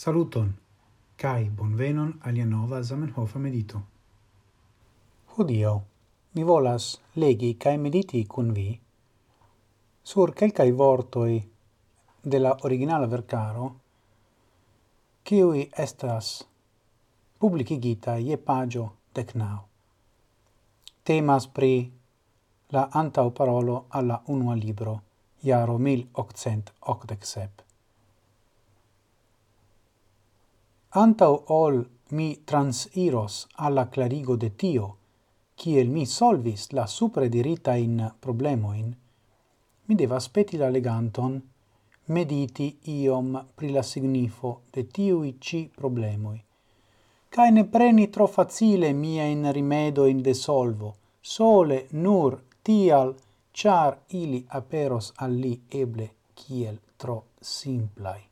Saluton, cae bonvenon alia nova Zamenhof medito. Hodio, mi volas legi cae mediti cun vi sur quelcae vortoi de la originala vercaro cioi estas publicigita je pagio decnau. Temas pri la antau parolo alla unua libro, iaro 1887. Antau ol mi transiros alla clarigo de tio, kiel mi solvis la supre dirita in problemoin, mi devas peti la leganton mediti iom pri la signifo de tiui ci problemoi, cae ne preni tro facile mia in rimedo in de solvo, sole nur tial char ili aperos alli eble kiel tro simplai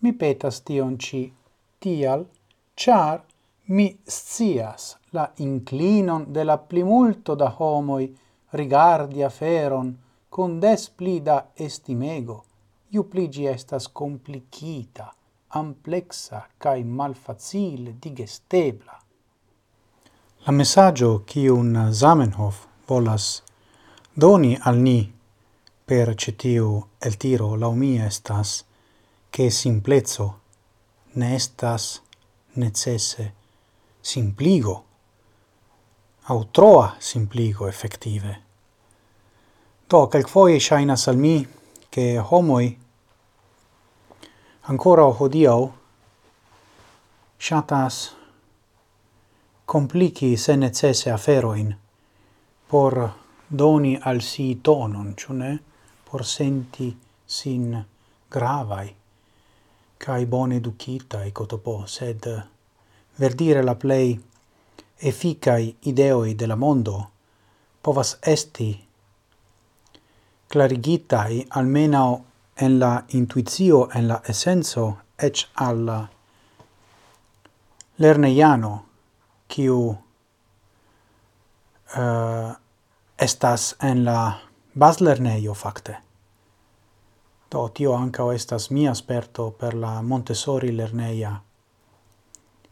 mi petas tion ci tial, char mi scias la inclinon de la plimulto da homoi rigardi aferon con des pli da estimego, iu pligi estas complicita, amplexa cae malfacile digestebla. La messaggio un Zamenhof volas doni al ni per cetiu el tiro laumie estas che simplezzo ne estas necesse simpligo, au troa simpligo effettive. Do, calcfoie shainas al mi che homoi ancora hodiau shatas complici se necesse aferoin por doni al si tonon, ciune, por senti sin gravai cae educita e cotopo, sed verdire la plei efficai ideoi de la mondo povas esti clarigitai almeno en la intuizio, en la essenzo, ec al lerneiano, kiu uh, estas en la baslerneio facte. Do tio anca estas mia sperto per la Montessori lerneia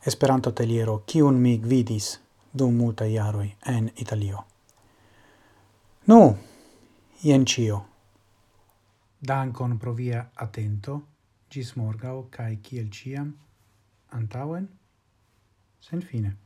Esperanto teliero, kiun mi gvidis dum multa iaroi en Italio. Nu, jen cio. Dankon pro via atento, gis morgau, cae ciel ciam, antauen, sen fine.